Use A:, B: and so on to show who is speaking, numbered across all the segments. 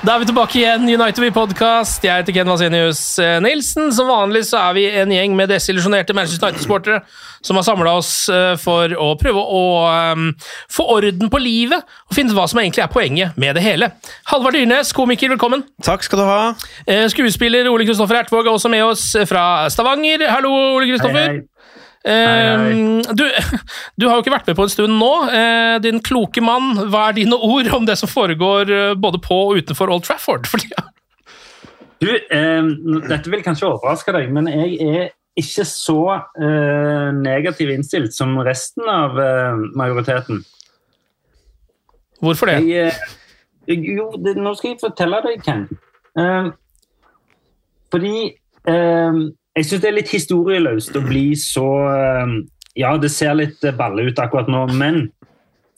A: Da er vi tilbake igjen, United We Podcast. Jeg heter Ken Vasenius eh, Nilsen. Som vanlig så er vi en gjeng med desillusjonerte Manchester United-sportere som har samla oss eh, for å prøve å um, få orden på livet og finne ut hva som egentlig er poenget med det hele. Halvard Dyrnes, komiker, velkommen.
B: Takk skal du ha.
A: Eh, Skuespiller Ole Kristoffer Ertvåg er også med oss fra Stavanger. Hallo, Ole Kristoffer. Eh, Du, du har jo ikke vært med på en stund nå. Eh, din kloke mann, hva er dine ord om det som foregår eh, både på og utenfor Old Trafford? for tida?
C: Du, eh, dette vil kanskje overraske deg, men jeg er ikke så eh, negativ innstilt som resten av eh, majoriteten.
A: Hvorfor det?
C: Jeg, eh, jo, det, nå skal jeg fortelle deg, Ken. Eh, fordi eh, jeg syns det er litt historieløst å bli så eh, Ja, det ser litt eh, balle ut akkurat nå, men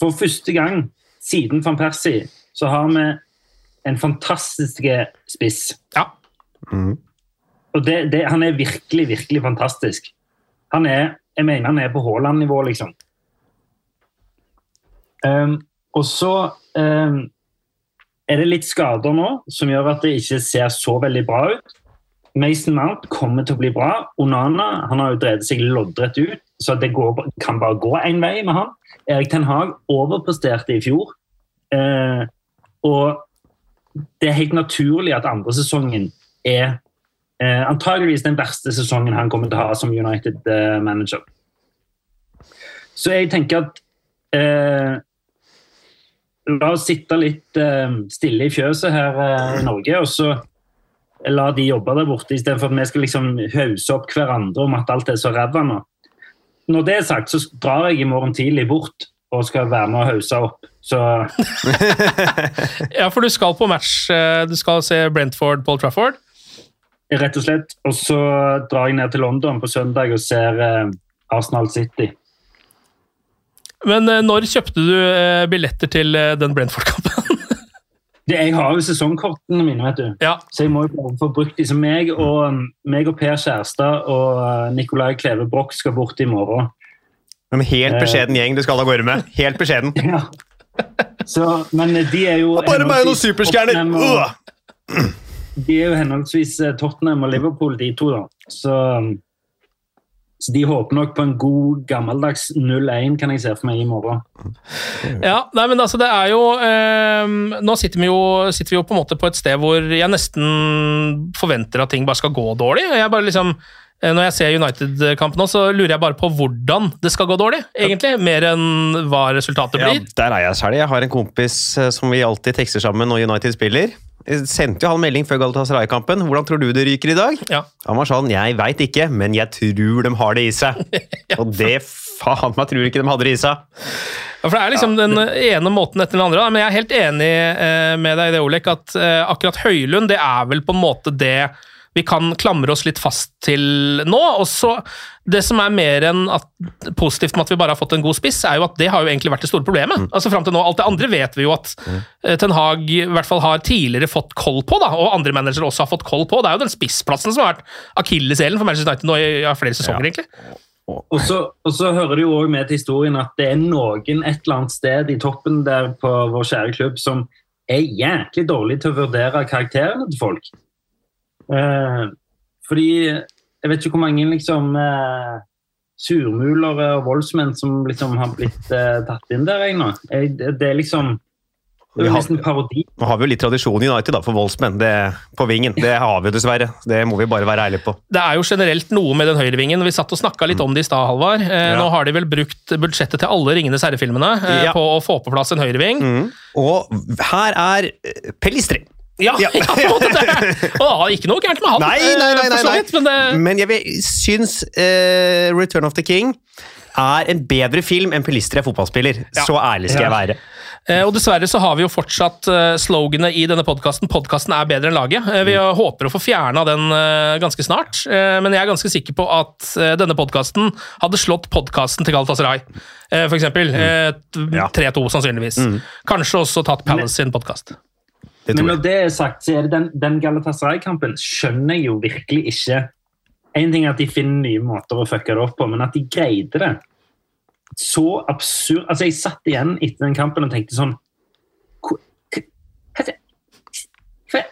C: for første gang siden van Persie så har vi en fantastisk spiss.
A: Ja.
C: Og det, det, han er virkelig, virkelig fantastisk. Han er, jeg mener han er på Haaland-nivå, liksom. Um, og så um, er det litt skader nå som gjør at det ikke ser så veldig bra ut. Mason Mount kommer til å bli bra. Onana han har jo drevet seg loddrett ut, så det går, kan bare gå én vei med han. Erik Ten Hag overpresterte i fjor. Eh, og det er helt naturlig at andre sesongen er eh, antageligvis den verste sesongen han kommer til å ha som United-manager. Så jeg tenker at eh, La oss sitte litt eh, stille i fjøset her eh, i Norge, og så la de jobbe der borte, istedenfor at vi skal liksom hause opp hverandre om at alt er så ræva nå. Når det er sagt, så drar jeg i morgen tidlig bort og skal være med og hause opp. Så
A: ja, for du skal på match. eh, Du skal se Brentford Paul Trafford.
C: rett og slett. Og så drar jeg ned til London på søndag og ser eh, Arsenal City.
A: Men eh, når kjøpte du billetter til den Brentford-kampen?
C: Jeg har jo sesongkortene mine, vet du.
A: ja.
C: Så jeg må jo få brukt de. Så meg og, meg og Per Kjærstad og eh, Nicolai Kleve Broch skal bort i morgen.
B: En helt beskjeden gjeng du skal av gårde med. Helt beskjeden.
C: Ja. Så, men de er jo
B: Bare meg og noen superstjerner!
C: De er jo henholdsvis eh, Tottenham og Liverpool, de to. da. Så, så de håper nok på en god, gammeldags 0-1, kan jeg se for meg i morgen.
A: Ja, nei, men altså det er jo eh, Nå sitter vi, jo, sitter vi jo på en måte på et sted hvor jeg nesten forventer at ting bare skal gå dårlig. Jeg bare liksom, eh, når jeg ser United-kampen nå, så lurer jeg bare på hvordan det skal gå dårlig, egentlig. Mer enn hva resultatet blir.
B: Ja, der er jeg selv. Jeg har en kompis eh, som vi alltid tekster sammen når United spiller. Jeg sendte jo han melding før Galatasaray-kampen. Hvordan tror du det ryker i dag?
A: Ja.
B: Han var sånn Jeg veit ikke, men jeg tror de har det i seg. Og det faen meg tror ikke de hadde det i seg.
A: Ja, for Det er liksom den ene måten etter den andre. Men jeg er helt enig eh, med deg i det, Olek, at eh, akkurat Høylund det er vel på en måte det vi kan klamre oss litt fast til nå. Og så Det som er mer enn at, positivt med at vi bare har fått en god spiss, er jo at det har jo egentlig vært det store problemet. Altså Fram til nå, alt det andre vet vi jo at mm. Ten Hag i hvert fall har tidligere fått koll på, da, og andre managere også har fått koll på. Det er jo den spissplassen som har vært akilleshælen for Manchester United nå i ja, flere sesonger, egentlig.
C: Og så, og så hører det jo også med til historien at det er noen et eller annet sted i toppen der på vår kjære klubb som er jæklig dårlig til å vurdere karakterene til folk. Eh, fordi jeg vet ikke hvor mange liksom eh, surmulere og voldsmenn som liksom har blitt eh, tatt inn der ennå. det er liksom det er
B: har-
C: nesten parodi.
B: Nå har vi jo litt tradisjon i United da, for voldsmenn det, på vingen. Det har vi jo dessverre. Det må vi bare være ærlige på.
A: Det er jo generelt noe med den høyrevingen. Vi satt og snakka litt om det i stad, Halvard. Eh,
B: Ja.
A: Nå har de vel brukt budsjettet til alle Ringenes herre-filmene eh,
B: Ja.
A: på å få på plass en høyreving.
B: Mm. Og her er Pellistri.
A: Ja,
B: Ja.
A: ja. det. Ikke noe gærent med han,
B: Nei,
A: eh,
B: nei, nei, nei, nei.
A: men det,
B: Men jeg syns uh, Return of the King er en bedre film enn Pelistri er fotballspiller.
A: Ja.
B: Så ærlig skal jeg være.
A: Eh, Og dessverre så har vi jo fortsatt sloganet i denne podkasten 'Podkasten er bedre enn laget'. Vi
B: Mm.
A: håper å få fjerna den ganske snart, men jeg er ganske sikker på at denne podkasten hadde slått podkasten til Galatasaray, f.eks.
B: Mm.
A: 3-2, sannsynligvis. Kanskje også tatt Palace sin podkast.
C: Men når det er sagt, så er det den, den Galatasaray-kampen skjønner jeg jo virkelig ikke. En ting er at de finner nye måter å fucke det opp på, men at de greide det så absurd Altså, jeg satt igjen etter den kampen og tenkte sånn "Hvor- hva- hva- hva-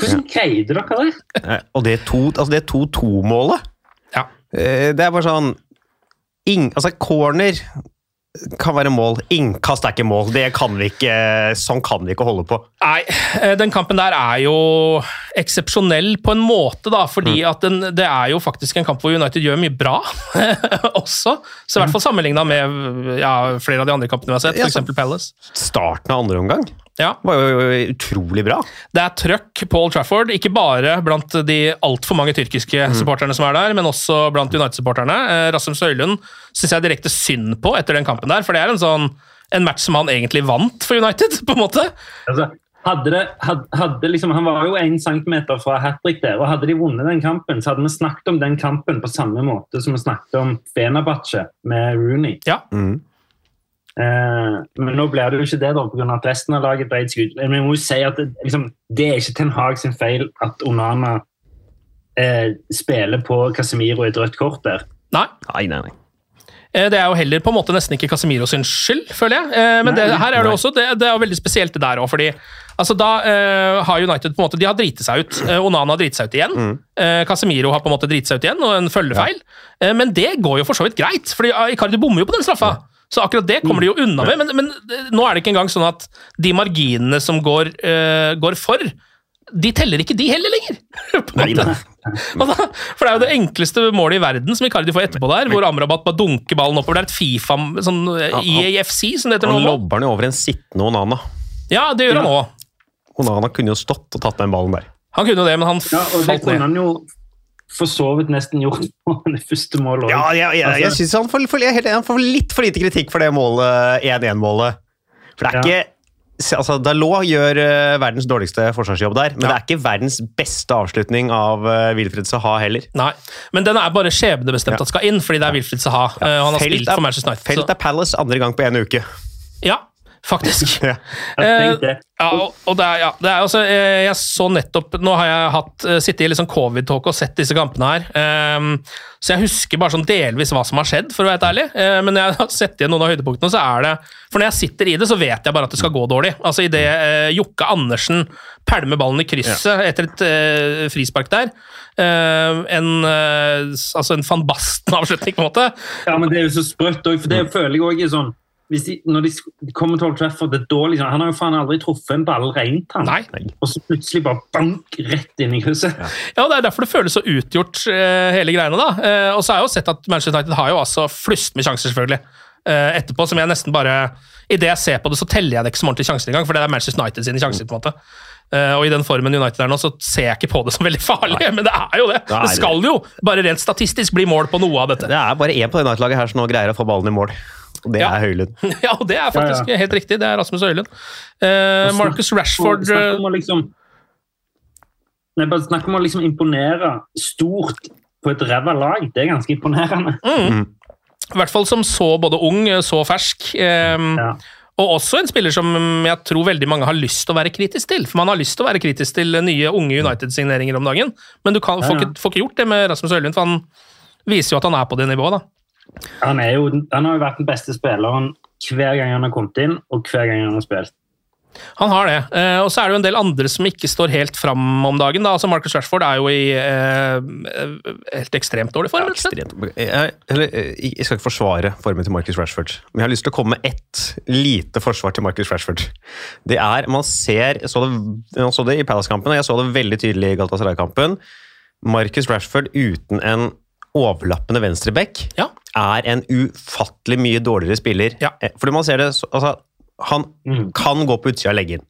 C: Hvordan greide dere det?
B: Og det er to, altså det er to-to-målet.
A: Ja.
B: eh, det er bare sånn ing, Altså, corner kan være mål. Innkast er ikke mål. Det kan vi ikke, sånn kan vi ikke holde på.
A: Nei, eh, den kampen der er jo eksepsjonell på en måte, da, fordi at den, det er jo faktisk en kamp hvor United gjør mye bra også. Så i hvert fall sammenligna med ja, flere av de andre kampene vi har sett, f.eks.
B: Ja,
A: Palace.
B: Starten av andre omgang
A: Ja, Det
B: var jo utrolig bra.
A: det er trøkk på Old Trafford, ikke bare blant de altfor mange tyrkiske supporterne som er der, men også blant United-supporterne. Eh, Rasmus Høylund syns jeg direkte synd på etter den kampen der, for det er en sånn en match som han egentlig vant for United, på en måte.
C: Altså, hadde det, hadde, hadde liksom, han var jo én centimeter fra hat trick der, og hadde de vunnet den kampen, så hadde vi snakket om den kampen på samme måte som vi snakket om Fenerbahçe med Rooney.
A: Ja,
B: Mm.
C: Eh, men nå blir det jo ikke det, da, pga. at resten av laget ble skudd. Men jeg må jo si at det, liksom, det er ikke Ten Hag sin feil at Onana eh, spiller på Casemiro i et rødt kort der.
A: nei.
B: Nei, nei, nei.
A: Eh, Det er jo heller på en måte nesten ikke Casemiro sin skyld, føler jeg. Eh, Men det, her er det også det, det er jo veldig spesielt det der òg, fordi altså da uh, har United på en måte De har driti seg ut. Onana har driti seg ut igjen. Eh, Casemiro har på en måte driti seg ut igjen, og en følgefeil. Eh, men det går jo for så vidt greit, fordi ah, Icardi bommer jo på den straffa. Så akkurat det kommer de jo unna med. Men, men eh, nå er det ikke engang sånn at de marginene som går, uh, går for, de teller ikke de heller lenger.
B: Nei.
A: Da, for det er jo det enkleste målet i verden som Icardi får etterpå der, hvor Amrabat bare dunker ballen oppover. Det er et Fifa, sånn eh, EAFC, som det heter nå.
B: Han lobber den jo over en sittende Onana.
A: Ja, det gjør han òg.
B: Onana kunne jo stått og tatt den ballen der.
A: Han kunne jo det, men han
C: Ja, og det
A: falt
C: kunne
A: ned.
C: han jo for så vidt nesten gjort på det første målet òg.
B: Ja, jeg, jeg, jeg han får, jeg helt enig, han får litt for lite kritikk for det målet, 1-1-målet. For det er
C: Ja.
B: ikke altså, Dalot gjør uh, verdens dårligste forsvarsjobb der, men
A: Ja.
B: det er ikke verdens beste avslutning av uh, Wilfred Saha heller.
A: Nei, men den er bare skjebnebestemt
B: Ja.
A: at skal inn, fordi det er Wilfred Saha. Eh, og han har
B: Felt
A: spilt
B: er-
A: for Manchester United.
B: Felt er Palace andre gang på en uke.
A: ja, faktisk.
B: Ja.
C: Tenk det.
A: Ja, og, det er, ja, det er også, eh, jeg så nettopp Nå har jeg hatt, eh, sittet i sånn covid-talk og sett disse kampene her. ehm, så jeg husker bare sånn delvis hva som har skjedd, for å være helt ærlig. Eh, men jeg har sett igjen noen av høydepunktene, så er det For når jeg sitter i det, så vet jeg bare at det skal gå dårlig. Altså Idet uh, Jokke Andersen pælmer ballen i krysset etter et eh, frispark der eh, En eh, altså en van Basten-avslutning, på en måte.
C: Ja, men det er jo så sprøtt òg, for det føler jeg òg er sånn de, Når de kommer til Old Trafford, det er dårlig. liksom, Han har jo faen aldri truffet en ball rent, han.
A: Nei.
C: Og så plutselig bare bank rett inn i krysset.
A: Ja, og Det er derfor det føles så utgjort, eh, hele greiene. da. Eh, og så har jeg jo sett at Manchester United har jo altså flust med sjanser, selvfølgelig. eh, etterpå, som jeg nesten bare Idet jeg ser på det, så teller jeg det ikke som ordentlige sjanser engang, for det er Manchester United sine sjanser. på en måte. Uh, og i den formen United er nå, så ser jeg ikke på det som veldig farlig, men det er jo det.
B: Det, er
A: Det
B: det
A: skal jo bare rent statistisk bli mål på noe av dette.
B: Det er bare én på det United-laget her som nå greier å få ballen i mål. Og det
A: Ja.
B: er Høylund.
A: Ja, og det er faktisk
C: Ja,
A: helt riktig. Det er Rasmus Høylund. Eh, Marcus Rashford
C: snakk
A: eh,
C: om å liksom Nei, bare snakk om å liksom imponere stort på et ræva lag. Det er ganske imponerende.
A: Mm. I hvert fall som så både ung, så fersk. Eh,
C: Ja.
A: Og også en spiller som jeg tror veldig mange har lyst til å være kritisk til. For man har lyst til å være kritisk til nye, unge United-signeringer om dagen, men du kan, får,
C: ja.
A: ikke, får ikke gjort det med Rasmus Høylund, for han viser jo at han er på det nivået. da.
C: Han, er jo, han har jo vært den beste spilleren hver gang han har kommet inn, og hver gang han har spilt.
A: Han har det. Eh, og så er det jo en del andre som ikke står helt fram om dagen. da. Altså Marcus Rashford er jo i eh, helt ekstremt dårlig form. Ja.
B: Ekstremt. Jeg, eller, eh, jeg skal ikke forsvare formen til Marcus Rashford, men jeg har lyst til å komme med ett lite forsvar til Marcus Rashford. Det er, Man ser Jeg så det, jeg så det i Palace-kampen, og jeg så det veldig tydelig i Galatasaray-kampen. Marcus Rashford uten en overlappende venstreback
A: Ja.
B: Er en ufattelig mye dårligere spiller.
A: Ja.
B: Eh, Fordi man ser det altså, Han
C: Mm.
B: kan gå på utsida og legge inn,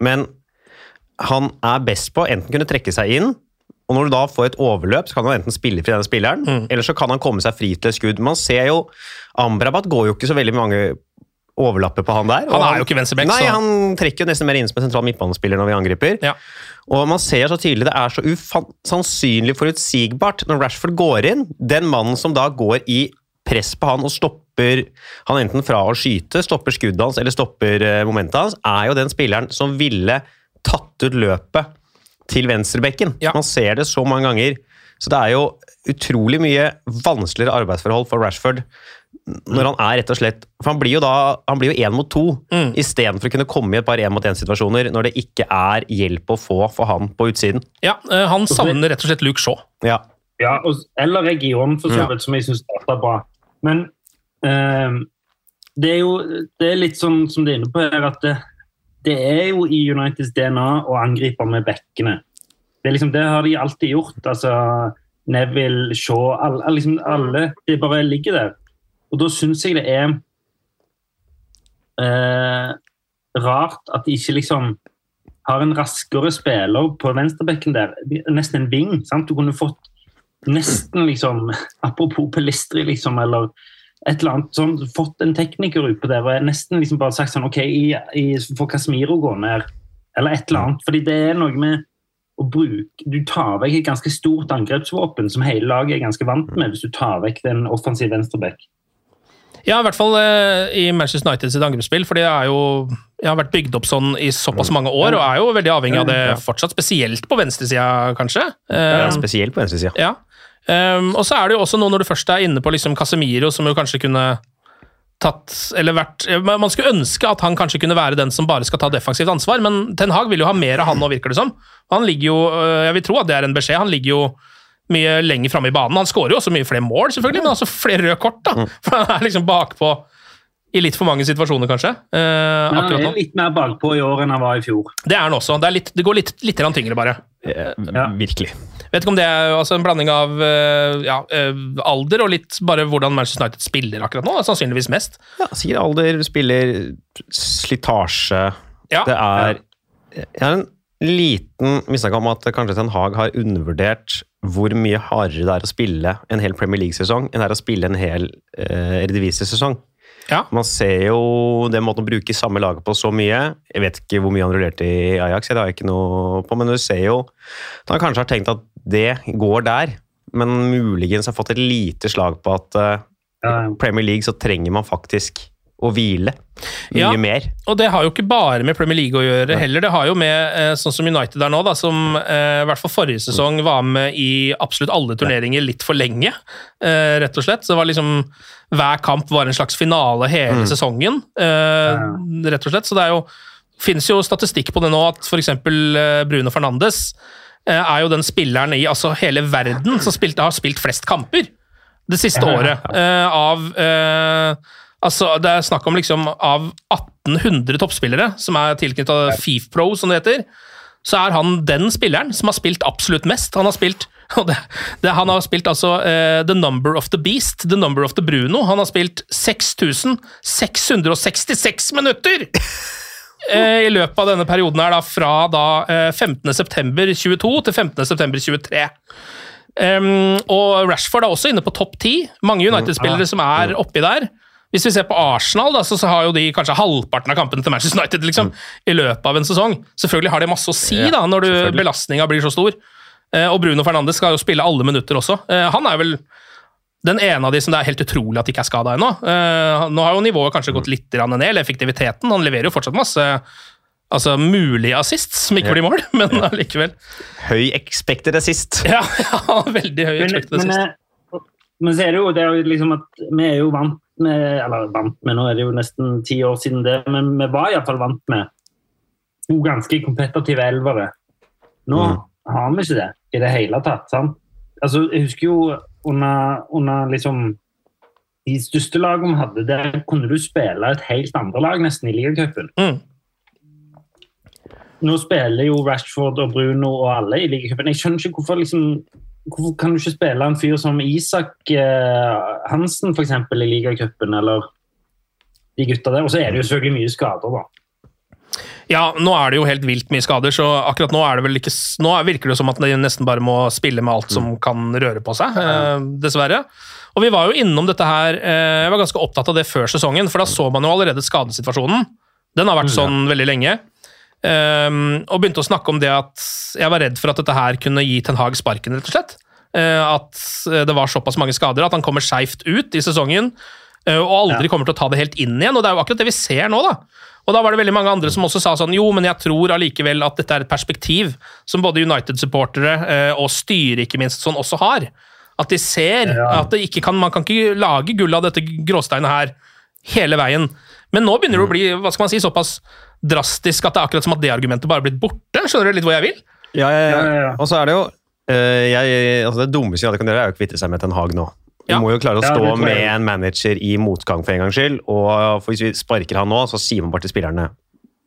B: men han er best på enten kunne trekke seg inn og når du da får et overløp, så kan han enten spille fri denne spilleren,
A: Mm.
B: eller så kan han komme seg fri til et skudd. Man ser jo Amrabat går jo ikke så veldig mange overlapper på han der.
A: Han er jo ikke venstreback,
B: Nei,
A: så-
B: han trekker jo nesten mer inn som en sentral midtbanespiller når vi angriper.
A: Ja.
B: Og man ser så tydelig det er så usannsynlig forutsigbart når Rashford går inn. Den mannen som da går i press på han og stopper han enten fra å skyte, stopper skuddet hans eller stopper eh, momentet hans, er jo den spilleren som ville tatt ut løpet til venstrebekken.
A: Ja.
B: Man ser det så mange ganger. Så det er jo utrolig mye vanskeligere arbeidsforhold for Rashford når han er rett og slett For han blir jo da han blir jo én mot to,
A: Mm.
B: istedenfor å kunne komme i et par én mot én-situasjoner når det ikke er hjelp å få for han på utsiden.
A: Ja, eh, Han savner rett og slett Luke Shaw.
B: Ja.
C: Ja, og, eller regionen, for så
B: Ja.
C: vidt, som jeg syns starta bra. Men ehm, det er jo det er litt sånn som det er inne på her, at det, det er jo i Uniteds DNA å angripe med bekkene. Det, er liksom, det har de alltid gjort. altså Neville, Shaw, alle, liksom, alle Det bare ligger der. Og da syns jeg det er eh, rart at de ikke liksom har en raskere spiller på venstrebekken der. Nesten en ving. sant? Du kunne fått nesten liksom Apropos Pelistri, liksom, eller et eller annet sånn, fått en tekniker utpå der og nesten liksom bare sagt sånn OK, i, i, får Casemiro gå ned, eller et eller annet. Fordi det er noe med å bruke Du tar vekk et ganske stort angrepsvåpen som hele laget er ganske vant med, hvis du tar vekk den offensive venstreback.
A: Ja, i hvert fall eh, i Manchester United sitt angrepsspill, for det er jo jeg har vært bygd opp sånn i såpass mange år, og er jo veldig avhengig av det fortsatt, spesielt på venstresida, kanskje. Eh,
B: Ja, spesielt på venstresida.
A: Ja. Um, og så er det jo også noe når du først er inne på liksom Casemiro, som jo kanskje kunne tatt Eller vært Man skulle ønske at han kanskje kunne være den som bare skal ta defensivt ansvar, men Ten Hag vil jo ha mer av han nå, virker det som. Han ligger jo øh, Jeg vil tro at det er en beskjed. Han ligger jo mye lenger framme i banen. Han skårer jo også mye flere mål, selvfølgelig, men altså flere røde kort, da. For han er liksom bakpå i litt for mange situasjoner, kanskje. eh,
C: Men han er litt mer bakpå i år enn han var i fjor.
A: Det er han også. Det, er litt, det går litt, litt tyngre, bare.
C: Ja.
B: Virkelig.
A: Vet ikke om det er altså en blanding av eh, ja, eh, alder og litt bare hvordan Manchester United spiller akkurat nå. Sannsynligvis mest.
B: Ja, sikkert alder, spiller, slitasje
A: Ja.
B: Det er Jeg har en liten mistanke om at kanskje Ten Hag har undervurdert hvor mye hardere det er å spille en hel Premier League-sesong enn det er å spille en hel uh, Redivise-sesong.
A: Ja.
B: Man ser jo den måten å bruke samme laget på så mye. Jeg vet ikke hvor mye han rullerte i Ajax, det har jeg ikke noe på, men du ser jo at han kanskje har tenkt at det går der, men muligens har fått et lite slag på at eh,
C: Ja.
B: Premier League så trenger man faktisk å hvile mye
A: Ja.
B: mer.
A: Og det har jo ikke bare med Premier League å gjøre heller. Det har jo med eh, sånn som United er nå, da, som eh, i hvert fall forrige sesong var med i absolutt alle turneringer litt for lenge, eh, rett og slett. Så det var liksom Hver kamp var en slags finale hele sesongen, eh, rett og slett. Så det er jo finnes jo statistikk på det nå at f.eks. Bruno Fernandes er jo den spilleren i altså hele verden som spilte, har spilt flest kamper det siste året. av eh, Altså, Det er snakk om liksom av 1800 toppspillere som er tilknyttet FIF Pro, som det heter. Så er han den spilleren som har spilt absolutt mest. Han har spilt det, det, han har spilt altså uh, The Number of the Beast, The Number of the Bruno. Han har spilt 6666 minutter! eh, I løpet av denne perioden her, da, fra da eh, 15.9.22 til 15.9.23. Um, og Rashford er også inne på topp ti. Mange United-spillere som er oppi der. Hvis vi ser på Arsenal, da, så, så har jo de kanskje halvparten av kampene til Manchester United liksom, i løpet av en sesong. Selvfølgelig har det masse å si
B: Ja,
A: da, når du- belastninga blir så stor. Eh, og Bruno Fernandes skal jo spille alle minutter også. Eh, han er vel den ene av de som det er helt utrolig at ikke er skada ennå. Eh, nå har jo nivået kanskje gått litt grann ned, eller effektiviteten. Han leverer jo fortsatt masse altså, mulige assists som ikke
B: Ja.
A: blir mål, men allikevel.
B: Høy expected assist.
A: Ja, ja, veldig høy
C: Men,
A: expected
C: men,
A: assist.
C: men, men så er det jo, det er jo liksom at vi er jo vant med Eller vant med, nå er det jo nesten ti år siden det, men vi var iallfall vant med to ganske kompetitive elvere. Nå
B: Mm.
C: har vi ikke det i det hele tatt. sant? Altså, Jeg husker jo under, under liksom de største lagene vi hadde, der kunne du spille et helt andre lag nesten i ligacupen.
A: Mm.
C: Nå spiller jo Rashford og Bruno og alle i ligacupen. Jeg skjønner ikke hvorfor liksom Hvorfor kan du ikke spille en fyr som Isak eh, Hansen for eksempel, i ligacupen, eller de gutta der? Og så er det jo selvfølgelig mye skader, da.
A: Ja, nå er det jo helt vilt mye skader, så akkurat nå ikke Nå virker det som at de nesten bare må spille med alt som kan røre på seg, eh, dessverre. Og vi var jo innom dette her eh, Jeg var ganske opptatt av det før sesongen, for da så man jo allerede skadesituasjonen. Den har vært sånn veldig lenge. Um, og begynte å snakke om det at jeg var redd for at dette her kunne gi Ten Hag sparken, rett og slett. Uh, at eh, det var såpass mange skader at han kommer skeivt ut i sesongen uh, og aldri kommer til å ta det helt inn igjen. Og det er jo akkurat det vi ser nå, da. Og da var det veldig mange andre som også sa sånn jo, men jeg tror allikevel at dette er et perspektiv som både United-supportere uh, og styret ikke minst sånn også har. At de ser
C: Ja.
A: at det ikke kan, man kan ikke lage gull av dette gråsteinet her hele veien. Men nå begynner det å bli hva skal man si, såpass drastisk at det er akkurat som at det argumentet bare er blitt borte. Skjønner du litt hvor jeg vil?
B: Ja, ja, ja.
C: Ja, ja, ja.
B: Og så er det jo eh, jeg, altså Det dummeste United kan gjøre, er jo å kvitte seg med Ten Hag nå. Du
A: Ja.
B: må jo klare å
C: Ja,
B: stå med en manager i motgang for en gangs skyld. Og for hvis vi sparker han nå, så sier man bare til spillerne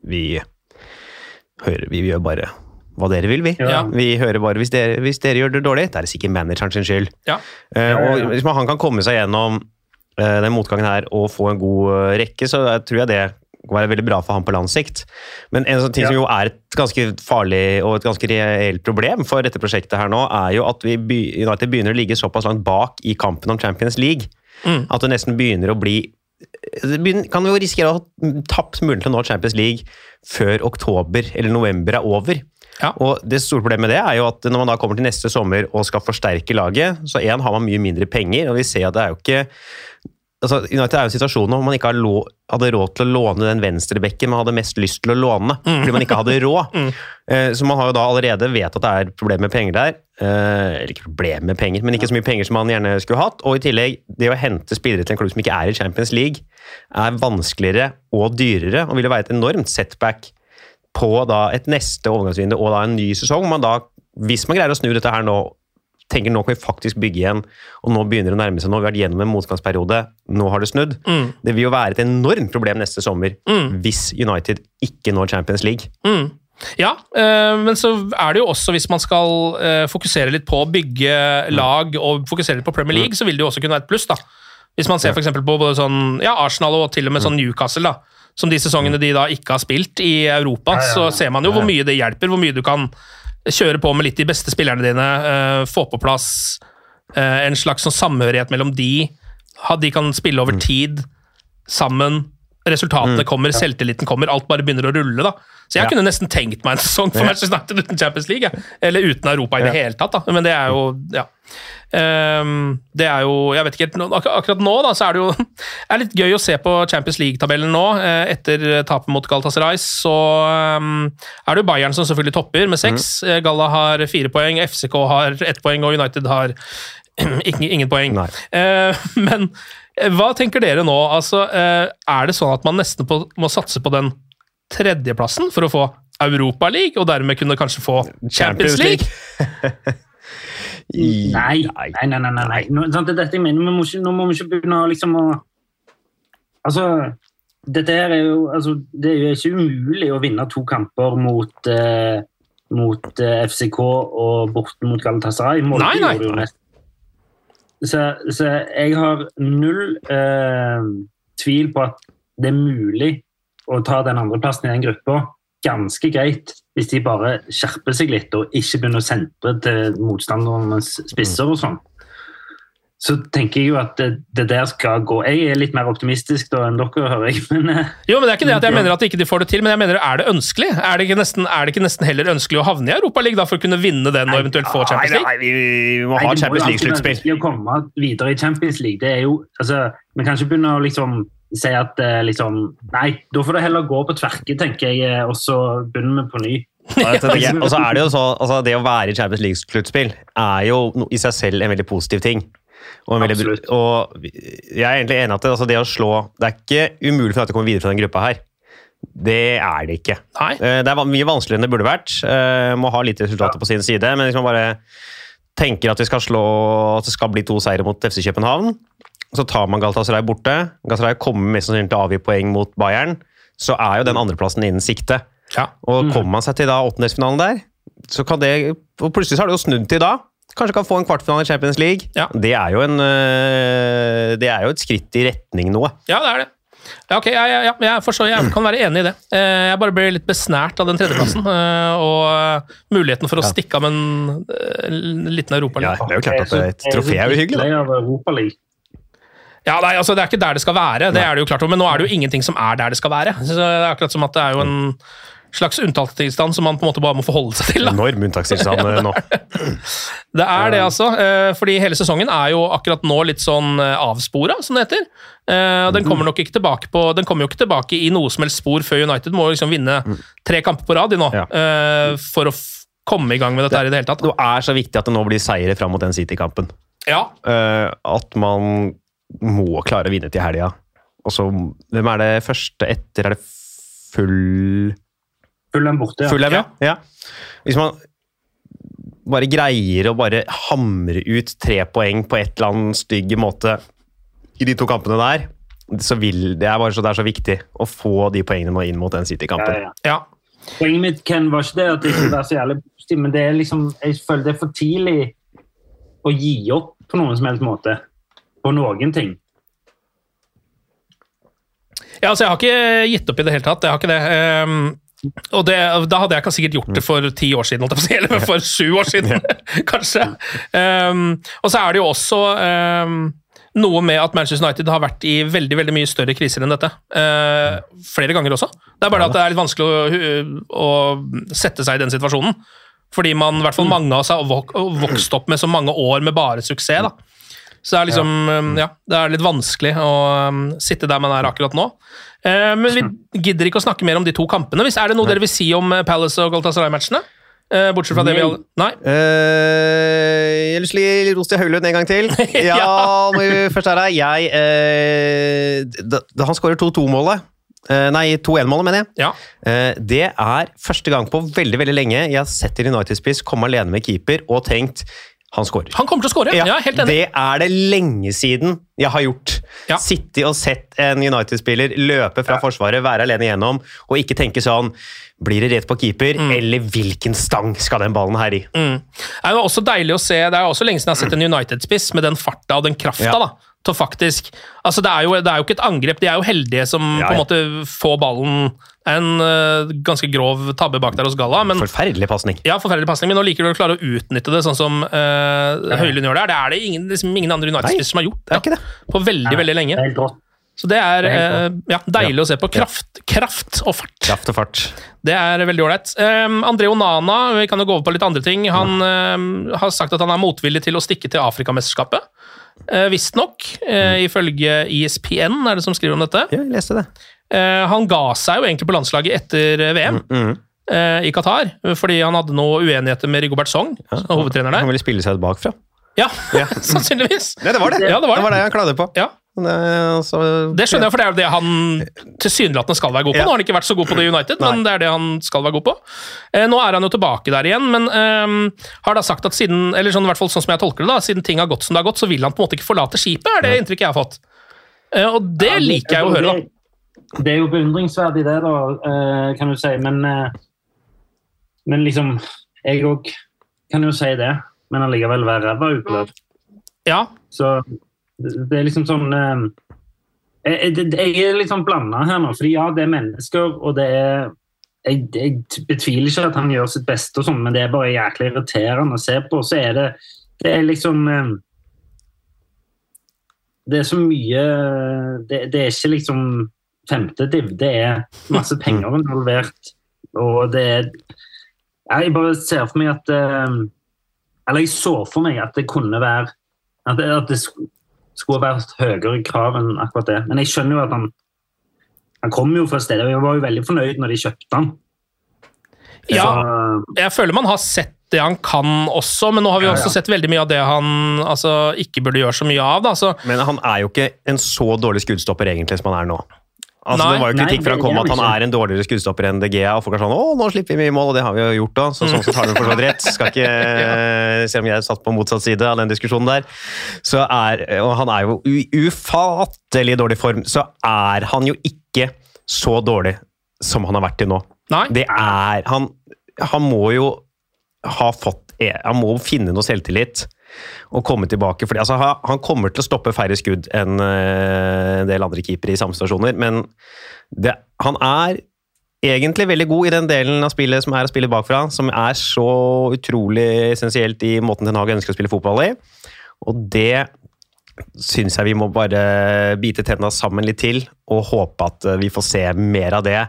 B: Vi hører, vi gjør bare hva dere vil, vi.
A: Ja.
B: Vi hører bare hvis dere, hvis dere gjør det dårlig, det er sikkert manageren sin skyld. Eh,
C: ja.
B: og hvis man, han kan komme seg gjennom uh, den motgangen her og få en god uh, rekke, så jeg tror jeg det kan være veldig bra for han på lang sikt. Men en sånn ting
C: Ja.
B: som jo er et ganske farlig og et ganske reelt problem for dette prosjektet her nå, er jo at vi United begynner å ligge såpass langt bak i kampen om Champions League
A: Mm.
B: at det nesten begynner å bli kan jo risikere å ha tapt muligheten til å nå Champions League før oktober eller november er over.
A: Ja.
B: Og Det store problemet med det er jo at når man da kommer til neste sommer og skal forsterke laget, så en har man mye mindre penger, og vi ser at det er jo ikke altså United er jo en situasjon hvor man ikke hadde råd til å låne den venstrebekken man hadde mest lyst til å låne, fordi man ikke hadde råd. Mm. Så man har jo da allerede vet at det er problemer med penger der. Eh, Eller ikke problemer med penger, men ikke så mye penger som man gjerne skulle hatt. Og i tillegg, det å hente spillere til en klubb som ikke er i Champions League, er vanskeligere og dyrere, og vil være et enormt setback på da et neste overgangsvindu og da en ny sesong. Man da, hvis man greier å snu dette her nå, tenker nå kan vi faktisk bygge igjen, og nå begynner det å nærme seg, nå har vi vært gjennom en motgangsperiode, nå har det snudd.
A: Mm.
B: Det vil jo være et enormt problem neste sommer hvis United ikke når Champions League.
A: Mm. Ja, eh, men så er det jo også, hvis man skal eh, fokusere litt på å bygge lag og fokusere litt på Premier League, så vil det jo også kunne være et pluss. da. Hvis man ser eksempel på både sånn, ja, Arsenal og til og med sånn Newcastle, da, som de sesongene de da ikke har spilt i Europa, så ser man jo hvor mye det hjelper, hvor mye du kan kjøre på med litt de beste spillerne dine, eh, få på plass eh, en slags sånn samhørighet mellom de, de kan spille over tid sammen, resultatene kommer, selvtilliten kommer, alt bare begynner å rulle. da. Så jeg
B: Ja.
A: kunne nesten tenkt meg en sesong for. Manchester United uten Champions League, eller uten Europa i det hele tatt. da. Men det er jo ja. Um, det er jo Jeg vet ikke helt, ak Akkurat nå da, så er det jo det er litt gøy å se på Champions League-tabellen nå. eh, Etter tapet mot Galatasaray så um, er det jo Bayern som selvfølgelig topper med seks. Mm. Galla har fire poeng, FCK har ett poeng, og United har ingen, poeng. Eh, men eh, hva tenker dere nå? Altså, uh, er det sånn at man nesten på, må satse på den tredjeplassen for å få Europaliga, og dermed kunne kanskje få Champions League?
C: Nei, nei, nei. nei, nei. Nå, sant, det er dette jeg mener. Vi må ikke, nå må vi ikke begynne liksom å Altså, dette her er jo altså, Det er jo ikke umulig å vinne to kamper mot eh, mot eh, FCK og borte mot Galatasaray. Molde
A: Nei, nei.
C: Så, så jeg har null eh, tvil på at det er mulig å ta den andreplassen i den gruppa ganske greit hvis de bare skjerper seg litt og ikke begynner å sentre til motstandernes spisser og sånn. så tenker jeg jo at det, det der skal gå. Jeg er litt mer optimistisk da enn dere, hører jeg. Men, eh,
A: Jo, men det er ikke det at jeg mener at ikke de får det til, men jeg mener, er det ønskelig? Er det ikke nesten, er det ikke nesten heller ønskelig å havne i Europaligaen for å kunne vinne den og eventuelt få Champions League?
B: Nei, vi må
C: Nei,
B: ha
C: det må
B: Champions
C: alltid være
B: League-sluttspill.
C: å komme videre i Champions League. Det er jo, altså, Vi kan ikke begynne å liksom si at eh, liksom Nei, da får det heller gå på tverke, tenker jeg, eh, og så begynner vi på ny.
B: Ja, jeg. Og så er det jo så, altså det å være i Champions League-sluttspill er jo no, i seg selv en veldig positiv ting. Og, en veldig, og jeg er egentlig enig at det, altså det å slå Det er ikke umulig for at det kommer videre fra den gruppa her. Det er det ikke.
A: Nei.
B: Eh, Det er mye vanskeligere enn det burde vært. Eh, Må ha litt resultater på sin side, men hvis man bare tenker at vi skal slå at det skal bli to seire mot FC København, så tar man Galatasaray borte. Galatasaray kommer mest sannsynlig til å avgi poeng mot Bayern. Så er jo den andreplassen innen sikte.
A: Ja.
B: Og kommer man seg til da åttendelsfinalen der, så kan det Og plutselig så har det jo snudd til da. Kanskje kan få en kvartfinale i Champions League.
A: Ja.
B: Det, er jo en, øh, det er jo et skritt i retning noe.
A: Ja, det er det. Ja, ok, ja, ja, ja, jeg forstår, jeg kan være enig i det. Eh, Jeg bare ble litt besnært av den tredjeplassen, eh, og eh, muligheten for å stikke av med en liten liten
B: Ja, det er jo klart at et trofé er jo hyggelig.
C: da. Europaliga.
A: Ja, nei, altså Det er ikke der det skal være, det er det jo klart, men nå er det jo ingenting som er der det skal være. Så det er akkurat som at det er jo en slags unntakstilstand som man på en måte bare må forholde seg til. da.
B: Enorm unntakstilstand øh, nå.
A: Det er det, altså. eh, Fordi hele sesongen er jo akkurat nå litt sånn avspora, som det heter. Eh, og Den kommer nok ikke tilbake på Den kommer jo ikke tilbake i noe som helst spor før United må liksom vinne tre kamper på rad i nå,
B: Ja.
A: eh, for å komme i gang med dette her i det hele tatt.
B: Det er så viktig at det nå blir seire fram mot den City-kampen.
A: Ja,
B: Eh, at man må klare å vinne til helga. Og så, hvem er det første etter? Er det full
C: Fulham borte. ja.
B: Fulham, ja. ja. Hvis man bare greier å bare hamre ut tre poeng på et eller annet stygg måte i de to kampene der, så vil det er bare så, det er så viktig å få de poengene nå inn mot den
C: Ja,
B: City-kampen.
C: ja.
A: ja.
C: Poenget mitt Ken, var ikke det at det ikke var så jævlig positivt, men det er liksom, jeg føler det er for tidlig å gi opp på noen som helst måte. På noen ting.
A: Ja, altså Jeg har ikke gitt opp i det hele tatt. Jeg har ikke det. Um og det, Da hadde jeg sikkert gjort det for ti år siden, eller for sju år siden, kanskje. Um, og så er det jo også um, noe med at Manchester United har vært i veldig veldig mye større kriser enn dette. Uh, flere ganger også. Det er bare at det er litt vanskelig å, å sette seg i den situasjonen. Fordi man, i hvert fall mange av oss har vokst opp med så mange år med bare suksess. da. Så det er liksom, um, ja, det er litt vanskelig å um, sitte der man er akkurat nå. Eh, men vi gidder ikke å snakke mer om de to kampene. Hvis Er det noe dere vil si om eh, Palace og Galatasaray-matchene? Eh, bortsett fra det vi alle Nei?
B: Uh, jeg har lyst til å gi ros til Høylund en gang til. Ja, når vi først er her. Jeg, uh, da, da han skårer 2-2-målet Uh, Nei, 2-1-målet, mener jeg.
A: Ja.
B: Uh, det er første gang på veldig veldig lenge jeg har sett en United-spiss komme alene med keeper og tenkt han skårer.
A: Han kommer til å skåre! Ja, helt enig.
B: Det er det lenge siden jeg har gjort.
A: Ja.
B: Sittet og sett en United-spiller løpe fra forsvaret, være alene igjennom, og ikke tenke sånn Blir det rett på keeper,
A: Mm.
B: eller hvilken stang skal den ballen her i?
A: Det er også deilig å se, det er også lenge siden jeg har sett en United-spiss med den farta og den krafta.
B: Ja.
A: da, til faktisk, altså det er, jo, det er jo ikke et angrep, de er jo heldige som
B: Ja,
A: på en måte får ballen. En uh, ganske grov tabbe bak der hos Galla, men
B: Forferdelig pasning.
A: ja, forferdelig pasning, men nå liker du å klare å utnytte det sånn som uh, Høylund gjør der. Det er det ingen, liksom, ingen andre United-spillere som har gjort
B: Det er ikke det.
A: på veldig, veldig lenge.
C: Det er helt.
A: Så det er
C: Det er
A: øh, ja, deilig å se på. Kraft, kraft og fart.
B: Kraft og fart.
A: Det er veldig ålreit. Um, André Onana, vi kan jo gå over på litt andre ting. Han ehm, har sagt at han er motvillig til å stikke til Afrikamesterskapet. Uh, Visstnok, uh, ifølge E ISPN, er det som skriver om dette.
B: Ja, jeg leste det.
A: Eh, han ga seg jo egentlig på landslaget etter eh, VM
B: Mm.
A: mm i Qatar, fordi han hadde noe uenigheter med Rigobert Song, som er der.
B: Han ville spille seg bakfra.
A: Ja, sannsynligvis.
B: Ja, det var det.
A: Ja, det var det.
B: det han klagde på.
A: Ja.
B: Det, altså,
A: Det skjønner jeg, for det er jo det han tilsynelatende skal være god på.
B: Ja.
A: Nå har han ikke vært så god på det i United, men det er det han skal være god på. Eh, nå er han jo tilbake der igjen, men um, har da sagt at siden eller sånn, i hvert fall sånn som jeg tolker det da, siden ting har gått som det har gått, så vil han på en måte ikke forlate skipet, er det inntrykket jeg har fått. Eh, og det liker jeg å høre, da.
C: Det, er jo beundringsverdig, det, da, eh, kan du si. Men, eh, men liksom Jeg òg kan jo si det, men allikevel være ræva utløp.
A: Ja,
C: Så det, er liksom sånn eh, jeg, er litt sånn blanda her nå. fordi ja, det er mennesker, og det er jeg, jeg betviler ikke at han gjør sitt beste, og sånn, men det er bare jæklig irriterende å se på. Så er det, det er liksom det er så mye Det, det er ikke liksom femtediv, det er masse penger involvert. Og det er Jeg bare ser for meg at eh, Eller jeg så for meg at det kunne være At det, at det skulle vært høyere krav enn akkurat det. Men jeg skjønner jo at han Han kom jo fra stedet, og jeg var jo veldig fornøyd når de kjøpte han.
A: Ja,
C: Så,
A: jeg føler man har sett det han kan også, men nå har vi
C: Ja,
A: også
C: ja.
A: sett veldig mye av det han altså, ikke burde gjøre så mye av. Da. Så,
B: Men han er jo ikke en så dårlig skuddstopper egentlig som han er nå. Altså,
A: Nei.
B: det var jo kritikk fra kom
C: er
B: at
C: han
B: er en dårligere skuddstopper enn De Gea. Og folk er sånn 'Å, nå slipper vi mye mål', og det har vi jo gjort da. Så sånn sett har de for så vidt rett. Skal ikke ja. Se om jeg satt på motsatt side av den diskusjonen der. Så er, og han er jo i ufattelig dårlig form. Så er han jo ikke så dårlig som han har vært til nå.
A: nei.
B: Det er Han, han må jo ha fått Han må finne noe selvtillit og komme tilbake. Fordi, altså, han- kommer til å stoppe færre skudd enn eh, en del andre keepere i samme stasjoner, men det, han er egentlig veldig god i den delen av spillet som er å spille bakfra, som er så utrolig essensielt i måten Ten Hag ønsker å spille fotball i. Og det syns jeg vi må bare bite tenna sammen litt til, og håpe at eh, vi får se mer av det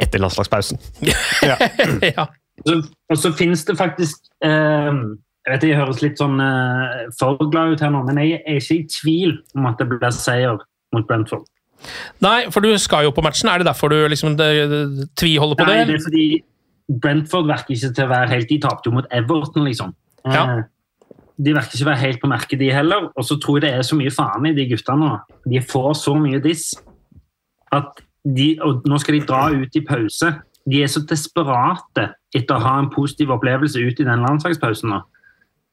B: etter landslagspausen.
A: ja.
C: så, og så finnes det faktisk eh, Jeg vet jeg høres litt sånn uh, for glad ut her nå, men jeg er ikke i tvil om at det blir seier mot Brentford.
A: Nei, for du skal jo på matchen. Er det derfor du liksom det- det- tviholder på
C: Nei,
A: det?
C: det er fordi Brentford virker ikke til å være helt De tapte jo mot Everton, liksom. Eh,
A: Ja.
C: De virker ikke å være helt på merket, de heller. Og så tror jeg det er så mye faen i de guttene nå. De får så mye diss at de Og nå skal de dra ut i pause. De er så desperate etter å ha en positiv opplevelse ut i den landslagspausen nå,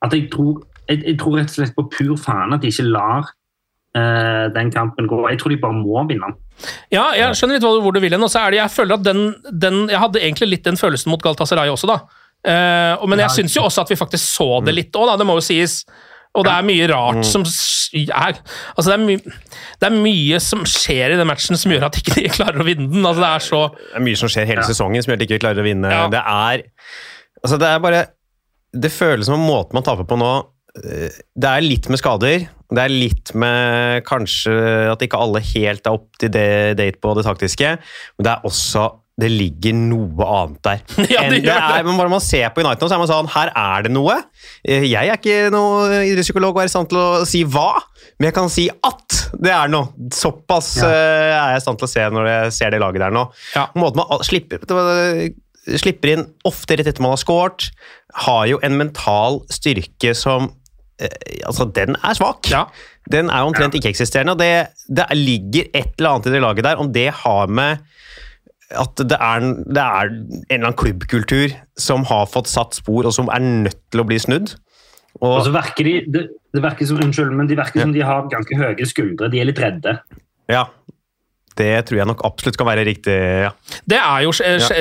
C: at jeg tror, jeg, jeg tror rett og slett på pur faen at de ikke lar uh, den kampen gå. Jeg tror de bare må vinne den.
A: Ja, jeg skjønner litt hvor hvor du vil hen. og så er det, Jeg føler at den, den Jeg hadde egentlig litt den følelsen mot Galatasaray også, da. Uh, men jeg syns jo også at vi faktisk så det litt òg, da. Det må jo sies. Og det er mye rart som er Altså, det er, my, det er mye som skjer i den matchen som gjør at ikke de klarer å vinne den. Altså, det er så
B: Det er mye som skjer hele sesongen som gjør at de ikke klarer å vinne.
A: Ja.
B: Det er altså det er bare Det føles som om måten man taper på nå Det er litt med skader. Det er litt med kanskje at ikke alle helt er opp til det- date på det taktiske. Men det er også det ligger noe annet der.
A: Ja, det det.
B: er, men bare man ser på United nå, så er man sånn Her er det noe. Eh, Jeg er ikke noen idrettspsykolog og er i stand til å si hva, men jeg kan si at det er noe. Såpass
C: Ja.
B: eh, er jeg i stand til å se når jeg ser det laget der nå.
A: Ja.
B: Måten man slipper, slipper inn ofte rett etter man har scoret, har jo en mental styrke som eh, Altså, den er svak.
A: Ja.
B: Den er omtrent ikke-eksisterende. og det, det ligger et eller annet i det laget der. Om det har med at det er, det er en eller annen klubbkultur som har fått satt spor, og som er nødt til å bli snudd.
C: Og
B: Og,
C: så virker de, det, det virker som, Unnskyld, men de virker som de har ganske høye skuldre. De er litt redde.
B: ja, det tror jeg nok absolutt kan være riktig. ja.
A: Det er jo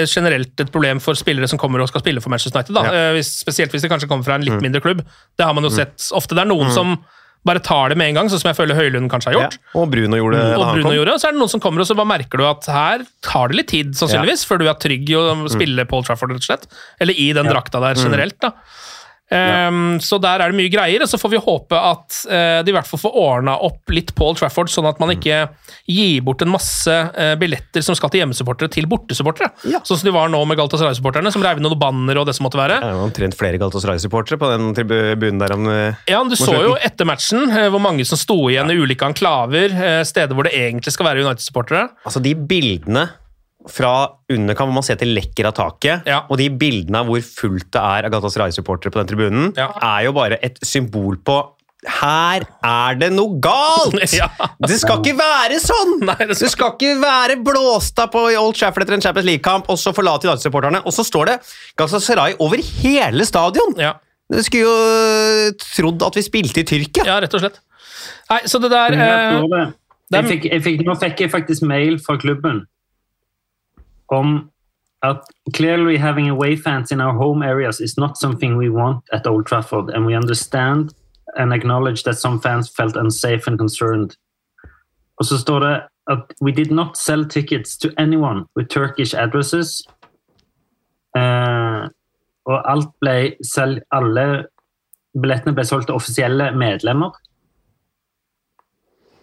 A: generelt et problem for spillere som kommer og skal spille for Manchester United. Da.
B: Ja.
A: Eh, spesielt hvis det kanskje kommer fra en litt mindre klubb. Det har man jo sett ofte. Det er noen som bare tar det med en gang, sånn som jeg føler Høylund kanskje har gjort.
B: Ja, og Bruno gjorde det
A: Og
B: da han
A: Bruno
B: kom.
A: gjorde, og så er det noen som kommer, og så bare merker du at her tar det litt tid, sannsynligvis, før du er trygg i å spille Paul Trafford, rett og slett. Eller i den drakta der generelt, da. Ehm, Så der er det mye greier, og så får vi håpe at uh, de i hvert fall får ordna opp litt Paul Trafford, sånn at man ikke gir bort en masse uh, billetter som skal til hjemmesupportere, til bortesupportere.
B: Ja.
A: Sånn som de var nå med Galatasaray-supporterne, som reiv ned noen banner og det som måtte være.
B: Ja, omtrent flere Galatasaray-supportere på den tribunen der. Om, uh,
A: Ja, men Du så jo etter matchen hvor mange som sto igjen i ulike enklaver, steder hvor det egentlig skal være United-supportere.
B: Altså, de bildene fra underkant hvor man ser til lekker av taket,
A: Ja.
B: og de bildene av hvor fullt det er av Galatasaray-supportere på den tribunen,
A: Ja.
B: er jo bare et symbol på her er det noe galt!
A: Ja.
B: Det skal ikke være sånn!
A: Nei, det skal
B: det skal ikke være blåst av på Old Trafford etter en Champions League-kamp, og så forlate United-supporterne. Og så står det Galatasaray over hele stadion!
A: Ja.
B: Du skulle jo trodd at vi spilte i Tyrkia.
A: Ja, rett og slett. Nei, så det der eh, jeg,
C: jeg fikk, jeg fikk, nå fikk jeg faktisk mail fra klubben om at clearly having away fans in our home areas is not something we want at Old Trafford, and we understand and acknowledge that some fans felt unsafe and concerned. Og så står det at we did not sell tickets to anyone with Turkish addresses. Uh, og alt ble selv, alle billettene ble solgt til offisielle medlemmer.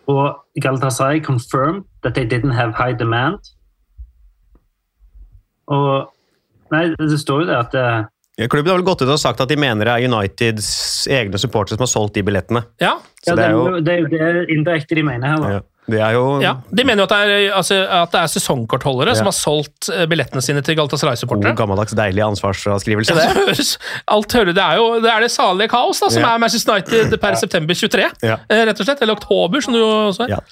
C: Og Galatasaray confirmed that they didn't have high demand. Og Nei, det står jo det at eh,
B: Klubben har vel gått ut og sagt at de mener det er Uniteds egne supportere som har solgt de billettene.
A: Ja,
B: Så
C: ja,
B: det er jo
C: det er jo det indirekte de mener her. da.
B: ja, Det er jo
A: ja. De mener jo at det er, altså, at det er sesongkortholdere
B: Ja.
A: som har solgt eh, billettene sine til
B: god,
A: Galatasaray-supportere.
B: gammeldags, deilig ansvarsfraskrivelse,
A: Ja,
B: det.
A: det høres, alt hører, det er jo det, er det salige kaos da, som
B: Ja.
A: er Manchester United per september 23,
B: Ja.
A: eh, rett og slett. Eller oktober, som du jo også er.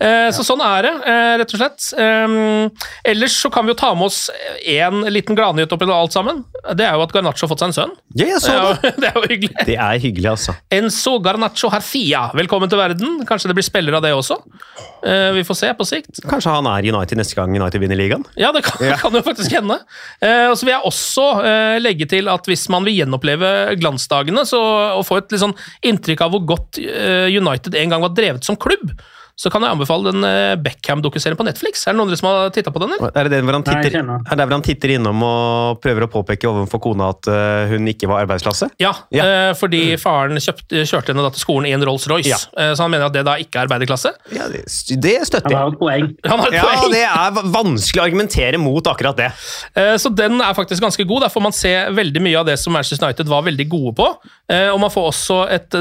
A: Eh, Så sånn er det, eh, rett og slett. Um, ellers så kan vi jo ta med oss én liten gladnyhet oppi alt sammen. Det er jo at Garnaccio har fått seg en sønn.
B: Ja, jeg
A: Det
B: så det!
A: det er jo hyggelig.
B: Det er hyggelig, altså.
A: Enzo Garnaccio Harfia, velkommen til verden. Kanskje det blir spiller av det også. Eh, Vi får se på sikt.
B: Kanskje han er United neste gang United vinner ligaen?
A: Ja, det kan,
B: Ja.
A: kan jo faktisk hende. Og så vil jeg også legge til at hvis man vil gjenoppleve glansdagene så, og få et litt sånn inntrykk av hvor godt United en gang var drevet som klubb, så kan jeg anbefale den eh, Beckham-dokuserien på Netflix. Er det noen som har titta på den? eller?
B: Er det den hvor han titter,
C: Nei,
B: er det hvor han titter innom og prøver å påpeke overfor kona at eh, hun ikke var arbeidsklasse?
A: Ja,
B: Ja.
A: eh, fordi faren kjøpt, kjørte henne da til skolen i en Rolls-Royce,
B: Ja.
A: eh, så han mener at det da ikke er arbeiderklasse.
B: Ja, det, det støtter
C: Han
B: jeg.
C: har et poeng.
A: Har et
B: Ja,
A: poeng.
B: det er vanskelig å argumentere mot akkurat det.
A: Eh, Så den er faktisk ganske god. Der får man se veldig mye av det som Manchester United var veldig gode på. Eh, Og man får også et,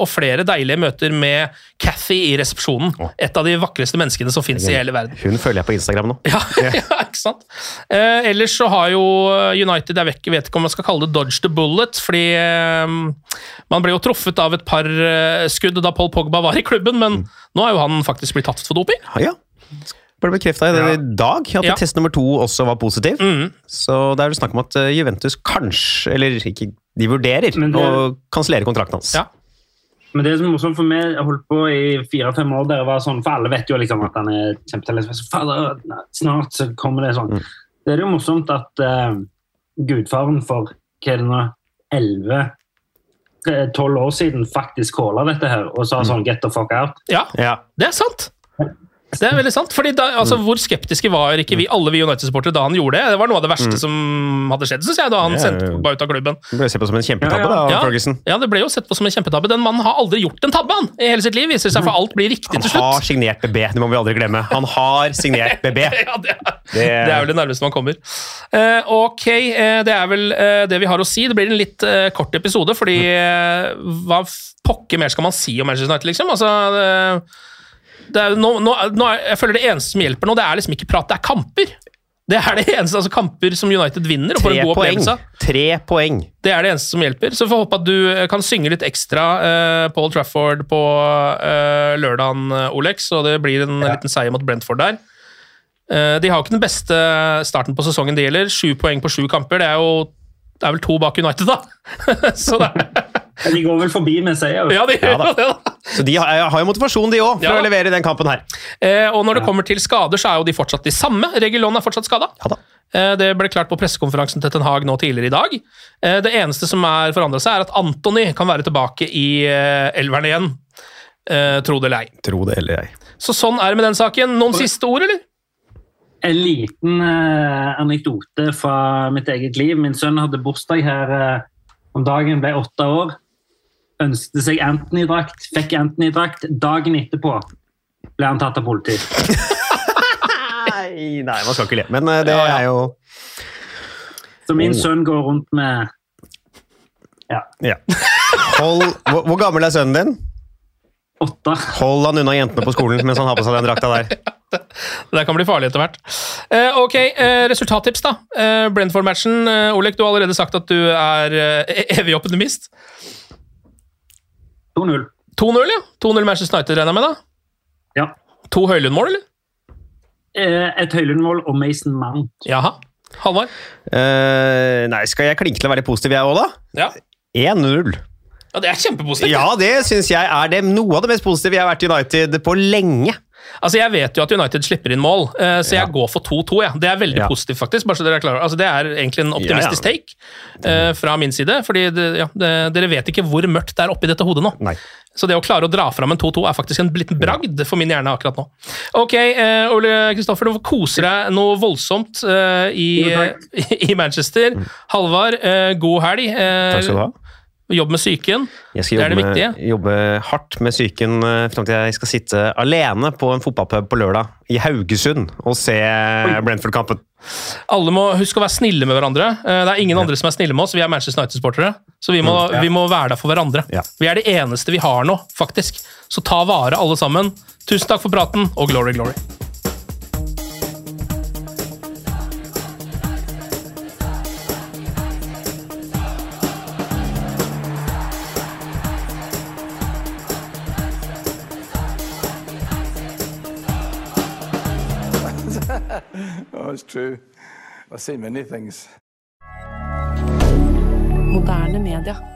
A: og flere deilige møter med Cathy i resepsjonen. Et av de vakreste menneskene som fins i hele verden.
B: Hun følger jeg på Instagram nå.
A: Ja, ja ikke sant? Eh, ellers så har jo United Jeg vet jeg vet ikke om man skal kalle det dodge the bullet, fordi eh, man ble jo truffet av et par eh, skudd da Paul Pogba var i klubben, men nå er jo han faktisk blitt tatt for doping.
B: Ja. Ble bekrefta i dag at
A: Ja.
B: test nummer to også var positiv.
A: Mm.
B: Så det er vel snakk om at eh, Juventus kanskje, eller ikke, de vurderer
C: det-
B: å kansellere kontrakten hans.
A: Ja.
C: Men det som er morsomt for meg, jeg har holdt på i fire-fem år der jeg var sånn, for alle vet jo liksom at han er kjempetalent. Fader, snart så kommer det sånn. Det er jo morsomt at uh, gudfaren for hva er det nå, 11 12 år siden faktisk calla dette her og sa sånn 'get the fuck out'.
A: Ja,
B: Ja.
A: det er sant. Det er veldig sant. Fordi da, altså, Hvor skeptiske var ikke vi, alle vi United-supportere da han gjorde det? Det var noe av det verste som hadde skjedd, synes jeg, da han
B: Ja,
A: sendte
B: ja.
A: Pogba ut av klubben.
B: Det ble sett på som en kjempetabbe
C: Ja, ja.
B: da,
A: Ja,
B: Ferguson.
A: ja, det ble jo sett på som en kjempetabbe. Den mannen har aldri gjort en tabbe han, i hele sitt liv, viser det seg, for alt blir riktig
B: Han
A: til
B: har signert BB, det må vi aldri glemme. Han har signert BB.
A: Ja, det er,
B: Det,
A: det er vel det nærmeste man kommer. Uh, ok, uh, det er vel uh, det vi har å si. Det blir en litt kort episode, fordi hva pokker mer skal man si om Manchester United, liksom? Altså, er, nå, nå, nå er, jeg føler det eneste som hjelper nå, det er liksom ikke prat, det er kamper. Det er det eneste, altså Kamper som United vinner og får en god
B: poeng.
A: opplevelse.
B: Tre poeng.
A: Det er det eneste som hjelper. Så vi får håpe at du eh, kan synge litt ekstra uh, Paul Trafford på uh, lørdagen, eh, Olex, og det blir en liten seier mot Brentford der. Uh, de har jo ikke den beste starten på sesongen det gjelder. Sju poeng på sju kamper. Det er jo det er vel to bak United, da. Så det er,
C: De går vel forbi med seier.
A: ja, de
B: Ja da. Så de har, har jo motivasjon, de òg, for
A: Ja.
B: å levere i den kampen her.
A: Eh, og når det kommer til skader, så er jo de fortsatt de samme. Regulon er fortsatt skada.
B: Ja.
A: Eh, Det ble klart på pressekonferansen til Ten Hag nå tidligere i dag. Eh, Det eneste som er forandra seg, er at Antony kan være tilbake i eh, elveren igjen. Eh, Tro det eller ei.
B: Tro det eller ei.
A: Så sånn er det med den saken. Noen siste ord, eller?
C: En liten eh, anekdote fra mitt eget liv. Min sønn hadde bursdag her eh, om dagen, ble åtte år. Ønsket seg Anthony-drakt, fikk Anthony-drakt. Dagen etterpå ble han tatt av politiet.
B: Nei, nei, man skal ikke le. Men eh, det er jo
C: Så min
B: Oh.
C: sønn går rundt med ja,
B: ja. Hold, hvor, hvor gammel er sønnen din?
C: åtte.
B: Hold han unna jentene på skolen mens han har på seg den drakta der.
A: Det kan bli farlig etter hvert. Eh, ok, eh, resultattips, da. Eh, Brentford-matchen. Eh, Olek, du har allerede sagt at du er eh, evig optimist.
C: 2-0.
A: 2-0, ja. 2-0 Manchester United, regner jeg med? da?
C: Ja.
A: To Høylund-mål, eller?
C: Eh, et Høylund-mål og Mason Mount.
A: Jaha. Halvard?
B: Uh, nei, skal jeg klinke til å være positiv, jeg òg, da?
A: Ja.
B: 1-0.
A: ja. Det er kjempepositivt.
B: Ja, det syns jeg er det, noe av det mest positive jeg har vært i United på lenge.
A: Altså, Jeg vet jo at United slipper inn mål, eh, så jeg går for 2-2. Ja. Det er veldig
B: Ja.
A: positivt, faktisk. bare så dere er klar. Altså, Det er egentlig en optimistisk take uh, fra min side. fordi det, ja, det, Dere vet ikke hvor mørkt det er oppi dette hodet nå.
B: Nei.
A: Så det å klare å dra fram en 2-2 er faktisk en liten bragd for min hjerne akkurat nå. Ok, uh, Ole Kristoffer, du koser deg noe voldsomt uh, i, i Manchester. Halvard, eh, god helg.
B: Takk skal du ha.
A: Jobb med psyken. Det er det
B: viktige.
A: viktige.
B: skal jobbe hardt med psyken fram frem til jeg skal sitte alene på en fotballpub på lørdag i Haugesund og se Brentford-kampen.
A: Alle må huske å være snille med hverandre. Eh, Det er ingen andre som er snille med oss. Vi er Manchester United-sportere, så vi må,
B: Mm, ja.
A: vi må være der for hverandre.
B: Ja.
A: Vi er det eneste vi har nå, faktisk. Så ta vare, alle sammen. Tusen takk for praten, og glory, glory.
D: True. I've seen many things.
E: Moderne media.